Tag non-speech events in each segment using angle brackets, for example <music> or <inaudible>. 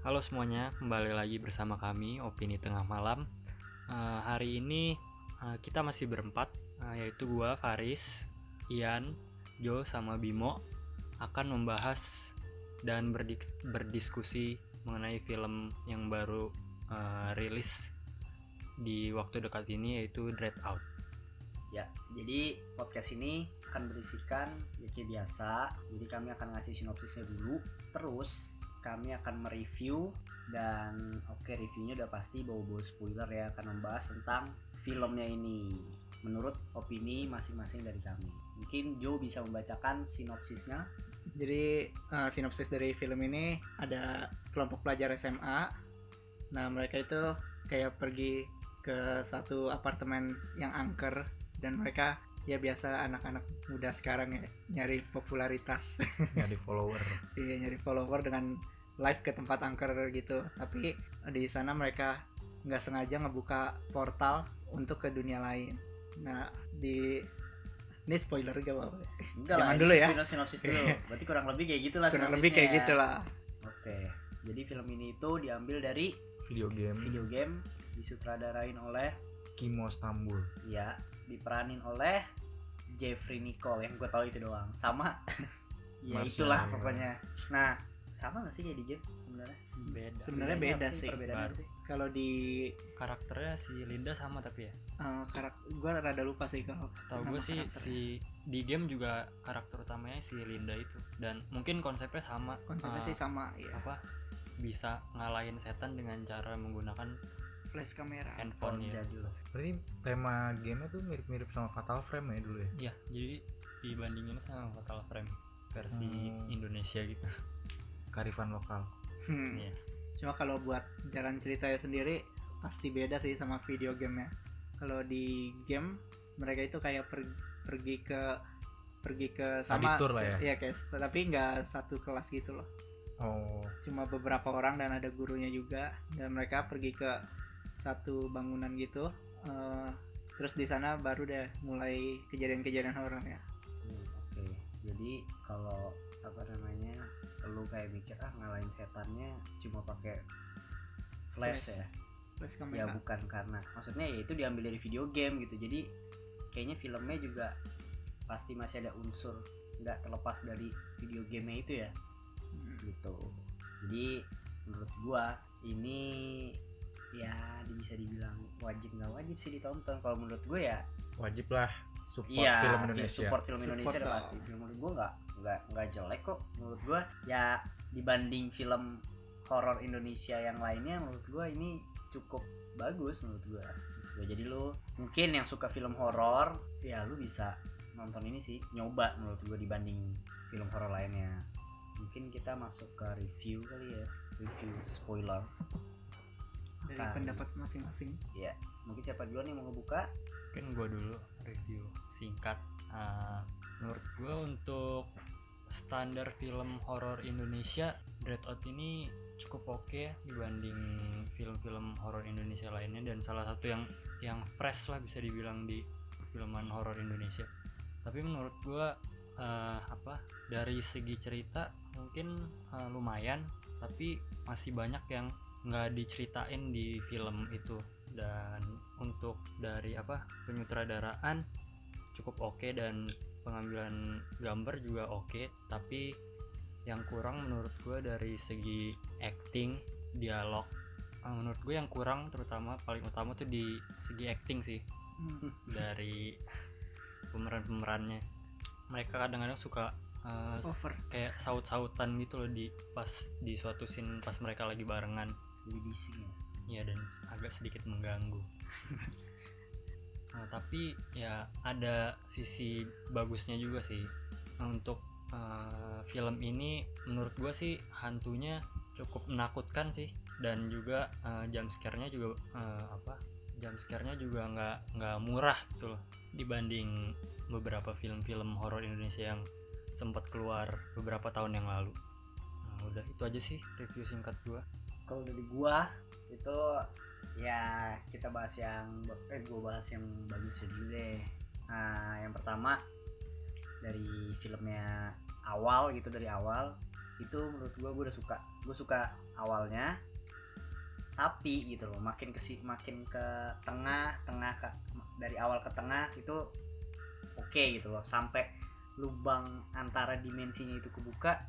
Halo semuanya, kembali lagi bersama kami Opini Tengah Malam. Eh, hari ini eh, kita masih berempat, eh, yaitu gua Faris, Ian, Jo, sama Bimo akan membahas dan berdik- berdiskusi mengenai film yang baru eh, rilis di waktu dekat ini yaitu Dread Out. Ya, jadi podcast ini akan berisikan ya kayak biasa. Jadi kami akan ngasih sinopsisnya dulu, terus kami akan mereview dan oke reviewnya udah pasti bawa-bawa spoiler ya akan membahas tentang filmnya ini menurut opini masing-masing dari kami. Mungkin Joe bisa membacakan sinopsisnya. Jadi eh, sinopsis dari film ini ada kelompok pelajar SMA. Nah mereka itu kayak pergi ke satu apartemen yang angker dan mereka ya biasa anak-anak muda sekarang ya nyari popularitas, <laughs> nyari follower iya nyari follower dengan live ke tempat angker gitu. Tapi di sana mereka nggak sengaja ngebuka portal untuk ke dunia lain. Nah di ini spoiler gak apa-apa ya? Enggak ini dulu ya. sinopsis- Sinopsis dulu. <laughs> Berarti kurang lebih kayak gitulah Kurang lebih kayak sinopsisnya. gitu lah. Oke. Jadi film ini itu diambil dari video game video game disutradarain oleh Kimo Stambul ya diperanin oleh Jeffrey Nicole yang gue tahu itu doang sama <laughs> ya itulah pokoknya nah sama gak sih kayak di game sebenarnya Beda. Sebenarnya beda sih. perbedaannya sih? Kalau di Karakternya si Linda sama tapi ya. uh, karakter gue rada lupa sih kalau Setahu gue sih si di game juga karakter utamanya si Linda itu dan mungkin konsepnya sama. konsepnya eh, sih sama ya apa bisa ngalahin setan dengan cara menggunakan flash kamera handphone ya. jadi loh. berarti tema gamenya tuh mirip-mirip sama Fatal Frame ya dulu ya Iya, jadi dibandingin sama Fatal Frame versi Hmm. Indonesia gitu. karifan lokal Hmm. Iya. cuma kalau buat jalan ceritanya sendiri pasti beda sih sama video gamenya kalau di game mereka itu kayak per- pergi ke pergi ke sama tour lah ya? iya guys tapi nggak satu kelas gitu loh oh cuma beberapa orang dan ada gurunya juga dan mereka pergi ke satu bangunan gitu eh, terus di sana baru deh mulai kejadian-kejadian horor ya. Hmm, oke jadi kalau apa namanya lu kayak mikir ah ngalahin setannya cuma pakai flash ya? Flash. Ya kamera. Bukan karena maksudnya ya itu diambil dari video game gitu. Jadi kayaknya filmnya juga pasti masih ada unsur nggak terlepas dari video gamenya itu ya? Hmm. gitu. Jadi menurut gua ini ya bisa dibilang wajib nggak wajib sih ditonton. Kalau menurut gue ya wajib lah support iya film ya Indonesia. support film Support Indonesia dong. pasti. Film menurut gua nggak nggak nggak jelek kok. Menurut gua ya dibanding film horor Indonesia yang lainnya menurut gua ini cukup bagus menurut gua Gitu. jadi lu mungkin yang suka film horor ya lu bisa nonton ini sih nyoba menurut gua dibanding film horor lainnya. Mungkin kita masuk ke review kali ya. Review spoiler dari Nah. pendapat masing-masing ya mungkin siapa duluan yang mau ngebuka Mungkin gue dulu review singkat. Ah, menurut gue untuk standar film horor Indonesia, Dread Out ini cukup oke dibanding film-film horor Indonesia lainnya dan salah satu yang yang fresh lah bisa dibilang di filman horor Indonesia. Tapi menurut gue eh, apa dari segi cerita mungkin eh, lumayan, tapi masih banyak yang nggak diceritain di film itu. Dan untuk dari apa penyutradaraan cukup oke dan pengambilan gambar juga oke. Tapi yang kurang menurut gue dari segi acting dialog Eh, menurut gue yang kurang terutama paling utama tuh di segi acting sih. Hmm. dari pemeran-pemerannya. Mereka kadang-kadang suka over. kayak saut-sautan gitu loh di pas di suatu scene pas mereka lagi barengan jadi bising ya Iya dan agak sedikit mengganggu. Nah, tapi ya ada sisi bagusnya juga sih Nah, untuk eh, film ini menurut gua sih hantunya cukup menakutkan sih dan juga eh, jump scare-nya juga eh, apa jump scare-nya juga nggak nggak murah gitu loh dibanding beberapa film-film horor Indonesia yang sempat keluar beberapa tahun yang lalu. Nah, udah itu aja sih review singkat gua. Kalau dari gua itu ya kita bahas yang eh gua bahas yang bagus dulu deh. Nah yang pertama dari filmnya awal gitu dari awal itu menurut gua gua udah suka. Gua suka awalnya tapi gitu loh makin ke makin ke tengah tengah ke dari awal ke tengah itu oke gitu loh. Sampai lubang antara dimensinya itu kebuka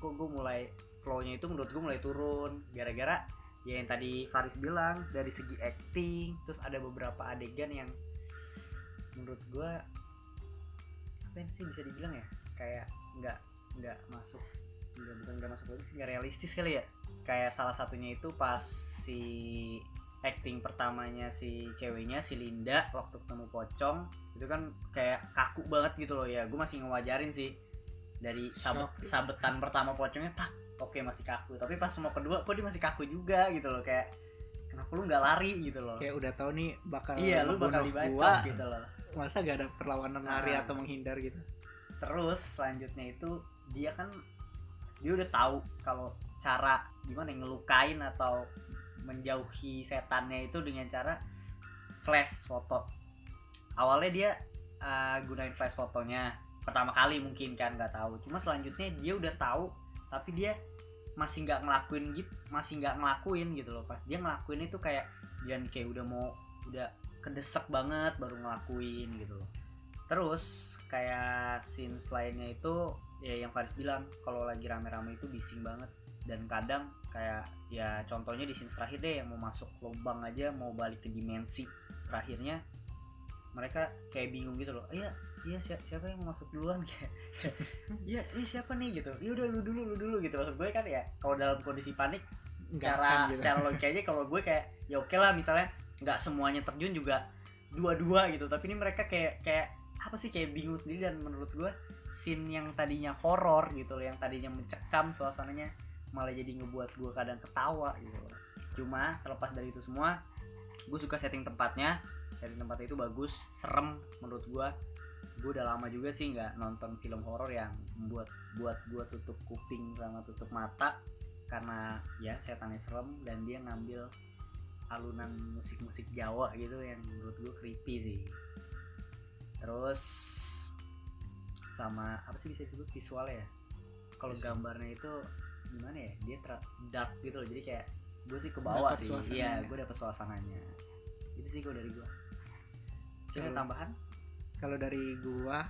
kok gue mulai flownya itu menurut gue mulai turun. Gara-gara ya yang tadi Faris bilang dari segi acting terus ada beberapa adegan yang menurut gue apa yang sih bisa dibilang ya? Kayak nggak nggak masuk nggak bukan nggak masuk lagi sih nggak realistis kali ya. Kayak salah satunya itu pas si acting pertamanya si ceweknya si Linda waktu ketemu pocong itu kan kayak kaku banget gitu loh ya. Gue masih ngewajarin sih. Dari sabet Shock. sabetan pertama pocongnya tak oke masih kaku. Tapi pas semua kedua kok dia masih kaku juga gitu loh kayak kenapa lu nggak lari? gitu loh. Kayak udah tahu nih bakal iya lu bakal dibacok gua, gitu loh. Masa gak ada perlawanan lari Nah. atau menghindar gitu? Terus selanjutnya itu dia kan dia udah tahu kalau cara gimana ngelukain atau menjauhi setannya itu dengan cara flash foto. Awalnya dia uh, gunain flash fotonya. Pertama kali mungkin kan nggak tahu. Cuma selanjutnya dia udah tahu tapi dia masih nggak ngelakuin gitu masih nggak ngelakuin gitu loh pas dia ngelakuin itu kayak jangan kayak udah mau udah kedesek banget baru ngelakuin gitu loh. Terus kayak scene lainnya itu ya yang Faris bilang kalau lagi rame-rame itu bising banget. Dan kadang kayak ya contohnya di scene terakhir deh yang mau masuk lubang aja mau balik ke dimensi terakhirnya mereka kayak bingung gitu loh. Iya iya si- siapa yang mau masuk duluan? <laughs> Kayak iya ini siapa nih? Gitu. Iya udah lu dulu lu dulu. Gitu. Maksud gue kan ya kalau dalam kondisi panik Nggak secara akan gitu. secara logikanya kalau gue kayak ya oke lah misalnya nggak semuanya terjun juga dua-dua gitu. Tapi ini mereka kayak kayak apa sih kayak bingung sendiri. Dan menurut gue scene yang tadinya horor gitu loh yang tadinya mencekam suasananya malah jadi ngebuat gue kadang ketawa gitu loh. Cuma terlepas dari itu semua gue suka setting tempatnya. Setting tempatnya itu bagus serem menurut gue gue udah lama juga sih nggak nonton film horor yang membuat buat gue tutup kuping sama tutup mata. Karena ya setannya serem dan dia ngambil alunan musik-musik Jawa gitu yang menurut gue creepy sih. Terus sama apa sih bisa disebut visualnya ya? Kalau Visual. gambarnya itu gimana ya? Dia ter- dark gitu loh. Jadi kayak gue sih ke bawah sih. Iya gue dapet suasananya. Itu sih kalau dari gue kira Kalau- tambahan kalau dari gua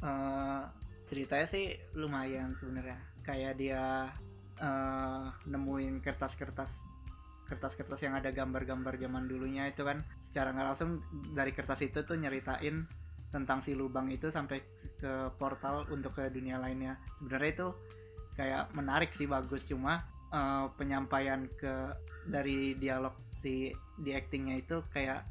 eh, ceritanya sih lumayan sebenarnya. Kayak dia eh, nemuin kertas-kertas kertas-kertas yang ada gambar-gambar zaman dulunya itu kan. Secara nggak langsung dari kertas itu tuh nyeritain tentang si lubang itu sampai ke portal untuk ke dunia lainnya. Sebenarnya itu kayak menarik sih bagus. Cuma eh, penyampaian ke dari dialog si di actingnya itu kayak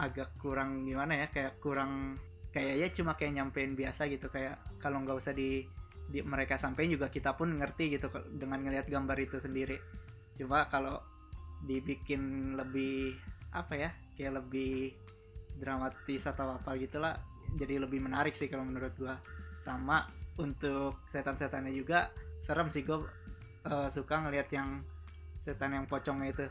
agak kurang gimana ya kayak kurang kayaknya cuma kayak nyampein biasa gitu. Kayak kalau nggak usah di, di mereka sampein juga kita pun ngerti gitu dengan ngelihat gambar itu sendiri. Cuma kalau dibikin lebih apa ya kayak lebih dramatis atau apa gitulah jadi lebih menarik sih kalau menurut gua. Sama untuk setan-setannya juga serem sih gua eh, suka ngelihat yang setan yang pocongnya itu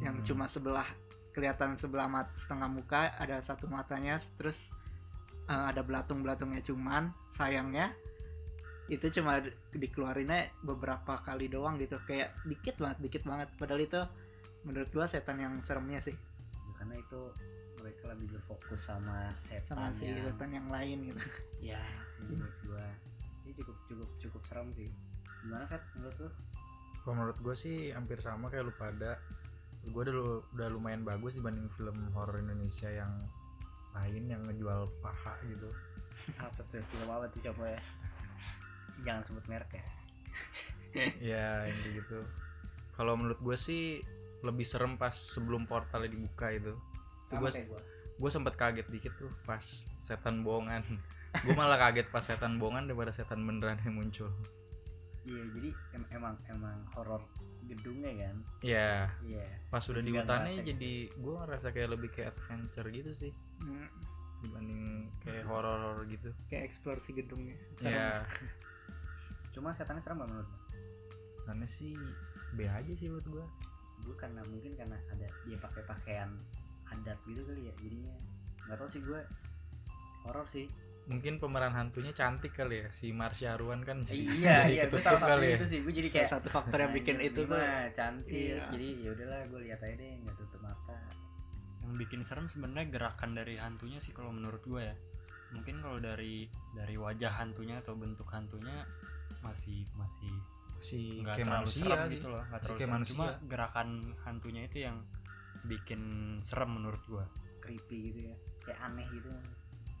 yang Hmm. cuma sebelah kelihatan sebelah mat setengah muka ada satu matanya terus eh, ada belatung-belatungnya. Cuman sayangnya itu cuma di- dikeluarinnya beberapa kali doang gitu. Kayak dikit banget dikit banget. Padahal itu menurut gua setan yang seremnya sih. Karena itu mereka lebih berfokus sama setan sama si yang setan yang lain gitu. <laughs> Ya menurut gua. Ini cukup cukup cukup serem sih. Gimana kan menurut lu? Kalau menurut gue sih hampir sama kayak lu pada. Gue udah, udah lumayan bagus dibanding film horor Indonesia yang lain yang ngejual paha gitu. <laughs> apa tuh film apa tuh coba ya jangan sebut merek ya <laughs> ya kayak gitu. Kalau menurut gue sih lebih serem pas sebelum portalnya dibuka itu. Gue gue sempat kaget dikit tuh pas setan bohongan. <laughs> gue malah kaget pas setan bohongan daripada setan beneran yang muncul. iya jadi em- emang emang horor gedungnya kan? Ya, iya. Pas udah di hutannya jadi gue ngerasa kayak lebih kayak adventure gitu sih. Hmm, dibanding kayak horor gitu. kayak eksplorasi gedungnya. Serem. Ya, cuma setannya serem gak menurut karena sih B aja sih menurut gue. gue karena mungkin karena ada dia pakai pakaian adat gitu kali ya jadinya. Nggak tau sih gue horor sih mungkin pemeran hantunya cantik kali ya si Marsha Arwan kan. Jadi, iya jadi <laughs> iya gue salah satu kali ya. itu sih. Gue jadi kayak satu faktor yang bikin itu tuh. cantik. Iya. jadi ya udahlah gue lihat aja deh nggak tutup mata. Yang bikin serem sebenarnya gerakan dari hantunya sih kalau menurut gue ya. Mungkin kalau dari dari wajah hantunya atau bentuk hantunya masih masih si nggak kayak terlalu manusia serem gitu. gitu loh nggak Masih terlalu serem. cuma gerakan hantunya itu yang bikin serem menurut gue creepy gitu ya. Kayak aneh gitu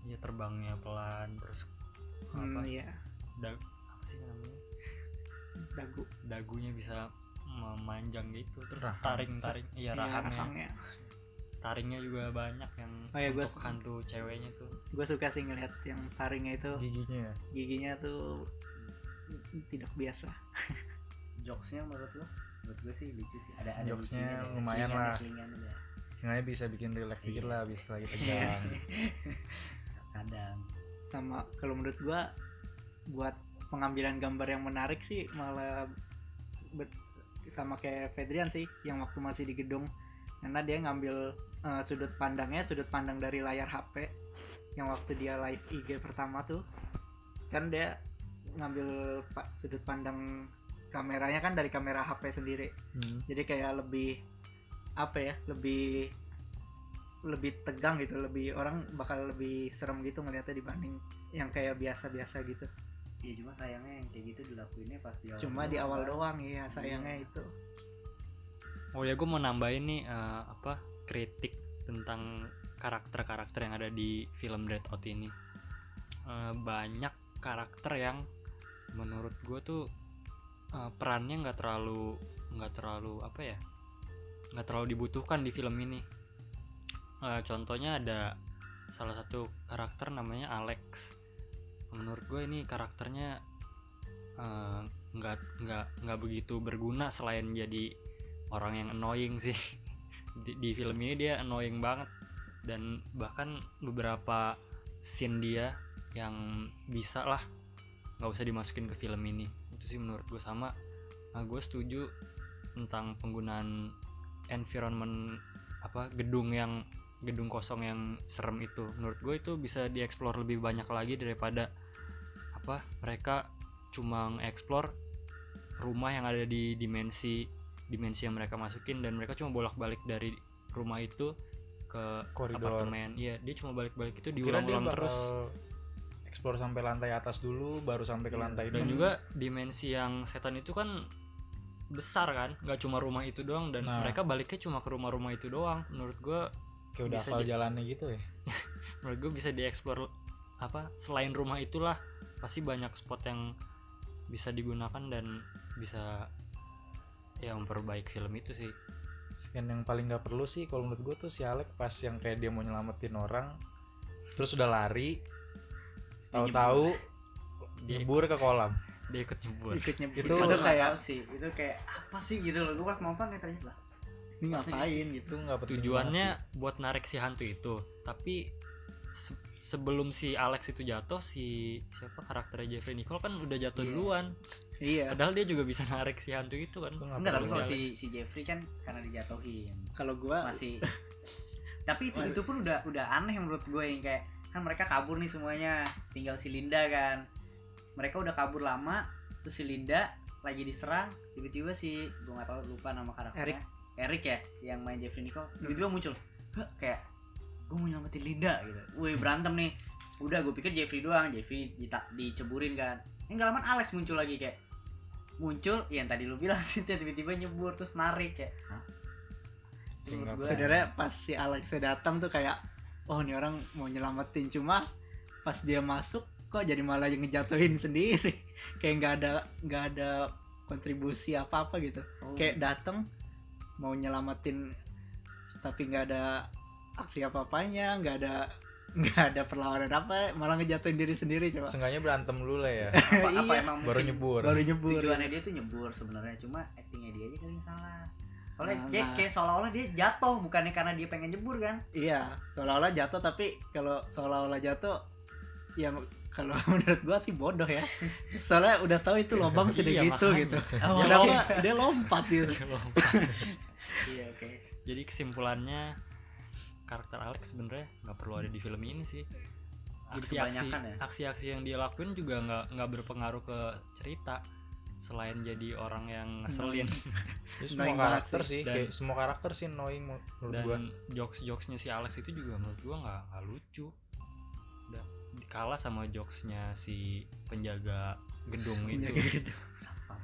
ya terbangnya pelan terus hmm, apa? iya. Dag apa sih namanya? Dagu. Dagunya bisa memanjang gitu terus Rahang. taring taring iya Iya, rahangnya. rahangnya. taringnya juga banyak yang Oh iya, gua untuk s- hantu ceweknya tuh. gue suka sih ngeliat yang taringnya itu. Giginya ya? Giginya tuh tidak biasa. <laughs> Jokesnya menurut lo menurut gue sih lucu sih. Ada ada Jokesnya lumayan lah. Seenggaknya bisa bikin relax dikit Iya. lah habis lagi <laughs> Iya. <laughs> kadang. Sama kalau menurut gua buat pengambilan gambar yang menarik sih malah sama kayak Fedrian sih yang waktu masih di gedung. Karena dia ngambil eh, sudut pandangnya sudut pandang dari layar HP yang waktu dia live IG pertama tuh. Kan dia ngambil pa- sudut pandang kameranya kan dari kamera HP sendiri. Hmm. jadi kayak lebih apa ya lebih lebih tegang gitu lebih orang bakal lebih serem gitu ngeliatnya dibanding yang kayak biasa-biasa gitu. Ya cuma sayangnya yang kayak gitu dilakuinnya pas di awal cuma di doang, awal kan. doang ya sayangnya itu. Oh ya gue mau nambahin nih eh, apa kritik tentang karakter-karakter yang ada di film Dread Out ini. Eh, banyak karakter yang menurut gue tuh eh, perannya nggak terlalu nggak terlalu apa ya nggak terlalu dibutuhkan di film ini Eh, contohnya ada salah satu karakter namanya Alex. Menurut gue ini karakternya eh, nggak nggak nggak begitu berguna selain jadi orang yang annoying sih. <laughs> Di, di film ini dia annoying banget. Dan bahkan beberapa scene dia yang bisa lah nggak usah dimasukin ke film ini. Itu sih menurut gue sama. Nah, gue setuju tentang penggunaan environment apa gedung yang gedung kosong yang serem itu menurut gue itu bisa dieksplor lebih banyak lagi daripada apa mereka cuma ngeksplor rumah yang ada di dimensi dimensi yang mereka masukin dan mereka cuma bolak-balik dari rumah itu ke Koridor. apartemen iya dia cuma balik-balik itu diulang-ulang terus explore sampai lantai atas dulu baru sampai ke Iya. lantai dan enam. juga dimensi yang setan itu kan besar kan nggak cuma rumah itu doang dan Nah. mereka baliknya cuma ke rumah-rumah itu doang menurut gue kayak udah hafal jalannya gitu ya? <laughs> Menurut gue bisa dieksplor apa selain rumah itulah pasti banyak spot yang bisa digunakan dan bisa ya memperbaiki film itu sih. Sekian yang paling nggak perlu sih kalau menurut gue tuh si Alec pas yang kayak dia mau nyelamatin orang terus udah lari tahu-tahu <laughs> dia, nyebur ke kolam. dia ikut nyebur. Ikut nyebut Itu- itu, kayak sih itu kayak apa sih gitu loh gue pas nonton ya ternyata ngapain gitu? itu nggak penting tujuannya buat narik si hantu itu. Tapi se- sebelum si Alex itu jatuh si siapa karakternya Jeffrey Nicole kan udah jatuh Iya. duluan. Iya. Padahal dia juga bisa narik si hantu itu kan. Enggak tapi kalau si si Jeffrey kan karena dijatuhin. Kalau gua masih. <laughs> Tapi itu itu pun udah udah aneh menurut gue yang kayak kan mereka kabur nih semuanya. Tinggal si Linda kan. Mereka udah kabur lama terus si Linda lagi diserang. Tiba-tiba si gue nggak tahu lupa nama karakternya. Eric ya yang main Jeffrey Nicole tiba-tiba muncul. Hah, kayak gue mau nyelamatin Linda gitu. Wih berantem nih. Udah gue pikir Jeffrey doang Jeffrey dita- diceburin kan. Yang gak lama Alex muncul lagi kayak muncul yang tadi lu bilang <laughs> sih tiba-tiba nyebur terus narik kayak. Hah? Ya, sebenarnya pas si Alex datang tuh kayak oh ini orang mau nyelamatin cuma pas dia masuk kok jadi malah yang ngejatuhin sendiri. <laughs> Kayak nggak ada nggak ada kontribusi apa apa gitu. Oh. kayak datang mau nyelamatin tapi nggak ada aksi apa apanya nggak ada <laughs> nggak ada perlawanan apa malah ngejatuhin diri sendiri coba. Seenggaknya berantem dulu lah ya. <laughs> Apa, apa Iya. emang baru nyebur. Baru nyebur. Tujuannya dia tuh nyebur sebenarnya cuma actingnya dia aja kali yang salah. Soalnya Nah, kayak, nah. kayak seolah-olah dia jatuh bukannya karena dia pengen nyebur kan? Iya seolah-olah jatuh tapi kalau seolah-olah jatuh ya kalau <laughs> menurut gua sih bodoh ya. Soalnya udah tahu itu lubang Iya, segitu makanya. gitu. <laughs> Oh, kenapa dia lompat gitu. <laughs> Iya oke. Jadi kesimpulannya karakter Alex sebenarnya nggak perlu ada di film ini sih. Jadi aksi-aksi ya? aksi-aksi yang dia lakuin juga nggak nggak berpengaruh ke cerita selain jadi orang yang ngeselin. Ya, semua karakter sih. sih, Dan- kayak semua karakter sih annoying mu- menurut dan gua. jokes-jokesnya si Alex itu juga menurut gua nggak nggak lucu. Udah kalah sama jokesnya si penjaga gedung itu. <laughs> Sampah.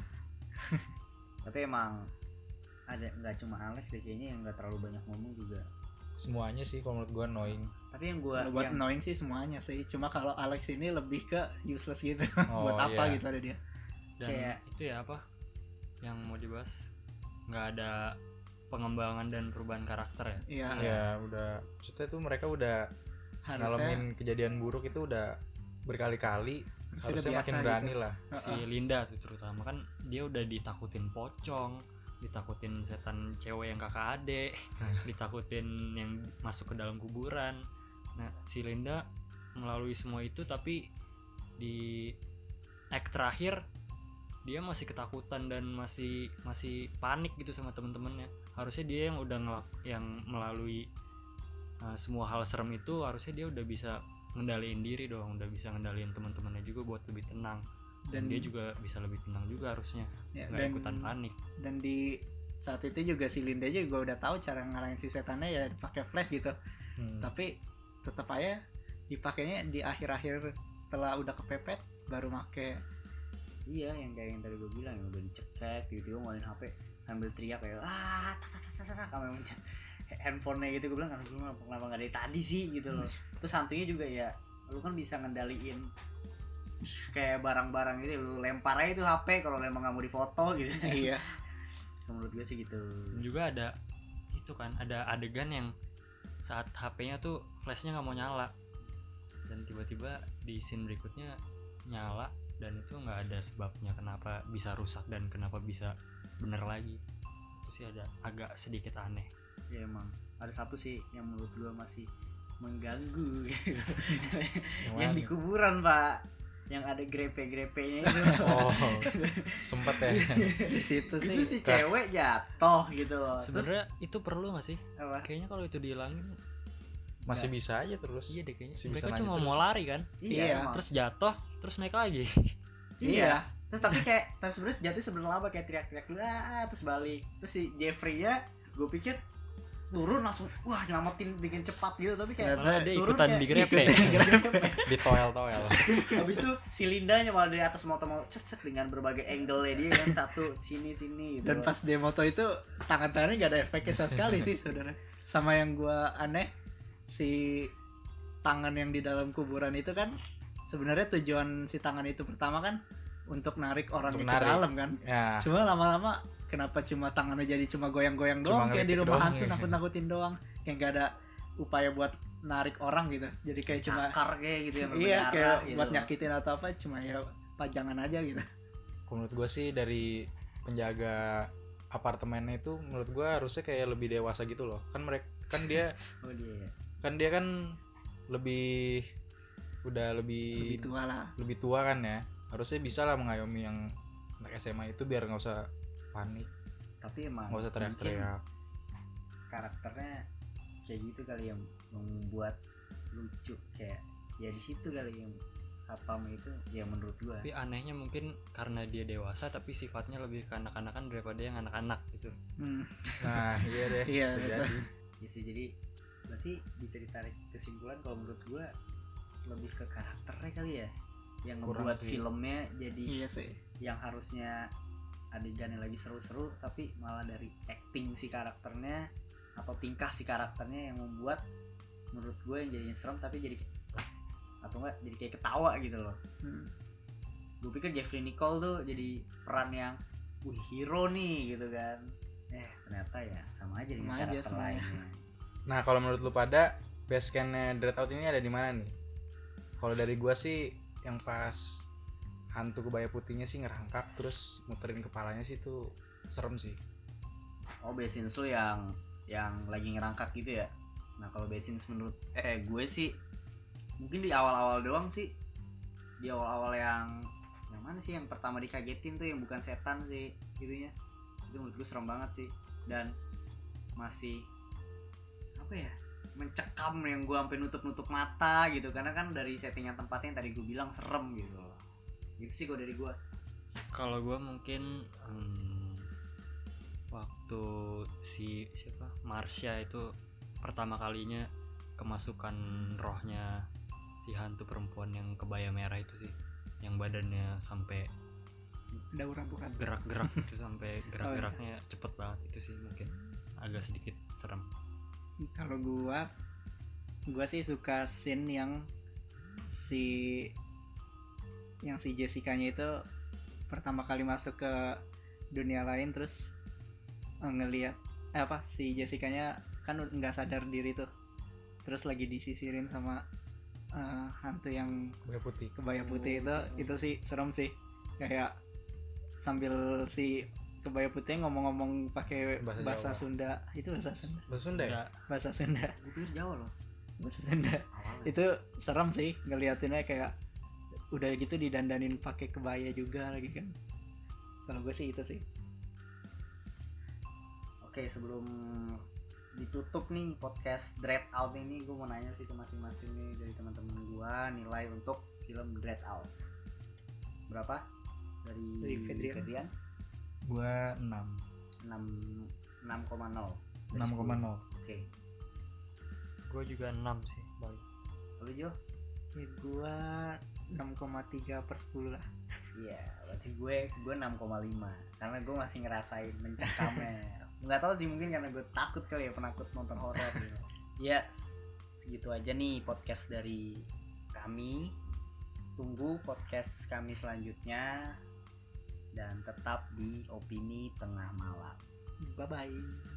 tapi emang ada nggak cuma Alex deh kayaknya yang nggak terlalu banyak ngomong juga. Semuanya sih kalau menurut gua annoying. tapi yang gua Kalau buat yang, annoying sih semuanya sih. Cuma kalau Alex ini lebih ke useless gitu. <laughs> Oh, buat apa iya. gitu ada dia. Dan Kayak- itu ya apa yang mau dibahas? Nggak ada pengembangan dan perubahan karakter ya? Iya. Ya udah. Maksudnya tuh mereka udah harusnya ngalamin kejadian buruk itu udah berkali-kali harusnya biasa makin gitu. berani lah. si. Linda tuh terutama kan dia udah ditakutin pocong ditakutin setan cewek yang kakak adek ditakutin yang masuk ke dalam kuburan nah si Linda melalui semua itu tapi di act terakhir dia masih ketakutan dan masih masih panik gitu sama temen-temennya harusnya dia yang udah ngelak yang melalui uh, semua hal serem itu harusnya dia udah bisa ngendaliin diri dong udah bisa ngendaliin teman-temannya juga buat lebih tenang. Dan, dan dia juga bisa lebih tenang juga harusnya ya, nggak dan, ikutan panik. dan di saat itu juga si Linda juga udah tahu cara ngalahin si setannya ya pakai flash gitu. Hmm. tapi tetap aja dipakainya di akhir-akhir setelah udah kepepet baru make iya yang kayak yang tadi gue bilang yang udah dicekek tiba-tiba ngeluarin HP sambil teriak kayak ah tak tak tak tak tak mencet handphonenya gitu gue bilang kan lu kenapa kenapa nggak dari tadi sih? Gitu loh. Terus hantunya juga ya lu kan bisa ngendaliin kayak barang-barang gitu lu lempar aja itu HP kalau emang nggak mau difoto gitu. Iya. <laughs> Menurut gue sih gitu. Dan juga ada itu kan ada adegan yang saat HP-nya tuh flashnya nggak mau nyala. Dan tiba-tiba di scene berikutnya nyala dan itu nggak ada sebabnya kenapa bisa rusak dan kenapa bisa bener lagi. Itu sih ada agak sedikit aneh ya emang. Ada satu sih yang menurut gue masih mengganggu. Gitu. <laughs> Yang yang di kuburan pak. Yang ada grepe-grepenya itu. Oh, <laughs> sempet ya. di situ sih. Itu si cewek jatuh gitu loh. Terus sebenarnya itu perlu nggak sih? Apa? Kayaknya kalau itu dihilangin Masih bisa aja terus. iya deh kayaknya. Masih bisa mereka cuma terus. mau lari kan? Iya. emang. terus jatuh terus naik lagi. <laughs> Iya. Terus tapi kayak tapi sebenarnya jatuh sebelum lama kayak teriak-teriak dulu ah terus balik. Terus si Jeffrey nya gue pikir turun langsung wah nyelamatin bikin cepat gitu. Tapi kayak Ternyata dia turun ikutan kayak- digrepe <laughs> Di toel-toel. <laughs> habis itu si Lindanya malah dari atas motor mau cek cek dengan berbagai angle nya dia kan satu sini sini gitu. Dan pas dia moto itu tangan tangannya nggak ada efeknya sama sekali sih saudara. Sama yang gua aneh si tangan yang di dalam kuburan itu kan sebenarnya tujuan si tangan itu pertama kan untuk narik orang Untuk ke narik. dalam kan. Ya, cuma lama-lama kenapa cuma tangannya jadi cuma goyang-goyang doang kayak di rumah hantu ya. nakut-nakutin doang kayak nggak ada upaya buat narik orang gitu jadi kayak cuma cakar kayak gitu yang iya kayak gitu buat nyakitin atau apa cuma ya pajangan aja gitu menurut gue sih dari penjaga apartemennya itu menurut gue harusnya kayak lebih dewasa gitu loh. Kan mereka kan dia <laughs> oh dia ya. kan dia kan lebih udah lebih lebih tua lah lebih tua kan ya. Harusnya bisa lah mengayomi yang anak SMA itu biar nggak usah panik, tapi emang nggak usah mungkin teriak-teriak. karakternya kayak gitu kali yang membuat lucu kayak ya di situ kali yang Satpam itu ya menurut gua tapi anehnya mungkin karena dia dewasa tapi sifatnya lebih ke anak-anakan daripada yang anak-anak gitu Hmm. Nah, <laughs> iya deh. Iya, bisa jadi. ya sih jadi berarti bisa ditarik kesimpulan kalau menurut gua lebih ke karakternya kali ya yang Kurang sih. filmnya jadi iya sih yang harusnya adegannya lagi seru-seru tapi malah dari acting si karakternya atau tingkah si karakternya yang membuat menurut gue yang jadinya serem tapi jadi atau enggak? Jadi kayak ketawa gitu loh. Hmm. gue pikir Jeffrey Nicole tuh jadi peran yang wih hero nih gitu kan. Eh ternyata ya sama aja dengan Sama aja karakter lainnya. Nah, kalau menurut lu pada base campnya Dreadout ini ada di mana nih? Kalau dari gua sih yang pas hantu kebaya putihnya sih ngerangkak terus muterin kepalanya sih tuh serem sih. oh Basins tuh yang yang lagi ngerangkak gitu ya? Nah kalau Basins menurut eh gue sih mungkin di awal-awal doang sih. Di awal-awal yang yang mana sih? Yang pertama dikagetin tuh yang bukan setan sih gitunya itu menurut gue serem banget sih. Dan masih apa ya? Mencekam yang gue sampai nutup nutup mata gitu. Karena kan dari settingan tempatnya yang tadi gue bilang serem gitu gitu sih gue dari gue kalau gue mungkin hmm, waktu si siapa? Marsha itu pertama kalinya kemasukan rohnya si hantu perempuan yang kebaya merah itu sih yang badannya sampai ada urat-urat gerak-gerak itu <laughs> sampai gerak-geraknya cepet banget. Itu sih mungkin agak sedikit serem. Kalau gua gua sih suka scene yang si yang si Jessica-nya itu pertama kali masuk ke dunia lain terus eh, ngelihat eh, apa si Jessica-nya kan nggak sadar diri tuh. Terus lagi disisirin sama eh, hantu yang Baya putih. kebaya putih itu itu sih serem sih. Kayak sambil si kebaya putih ngomong-ngomong pakai Bahasa bahasa, Jawa. Sunda. Itu bahasa Sunda. Bahasa Sunda ya? Bahasa Sunda. Gue pikir Jawa loh. Bahasa Sunda. Awalnya. Itu serem sih ngeliatinnya kayak udah gitu didandanin pakai kebaya juga lagi kan. Kalau gue sih itu sih. Oke sebelum ditutup nih podcast Dread Out ini gue mau nanya sih ke masing-masing nih dari teman-teman gue nilai untuk film Dread Out. Berapa? Dari, Dari Fedrian. Fedrian? gua 6 6 6,0 dari 6,0 10. Oke. Gue juga 6 sih balik Lalu Jo? ya gue 6,3 per 10 lah. Iya berarti gue gue 6,5 karena gue masih ngerasain mencekamnya <laughs> nggak tahu sih mungkin karena gue takut kali ya penakut nonton horor gitu. ya segitu aja nih podcast dari kami. Tunggu podcast kami selanjutnya. Dan tetap di opini tengah malam. Bye bye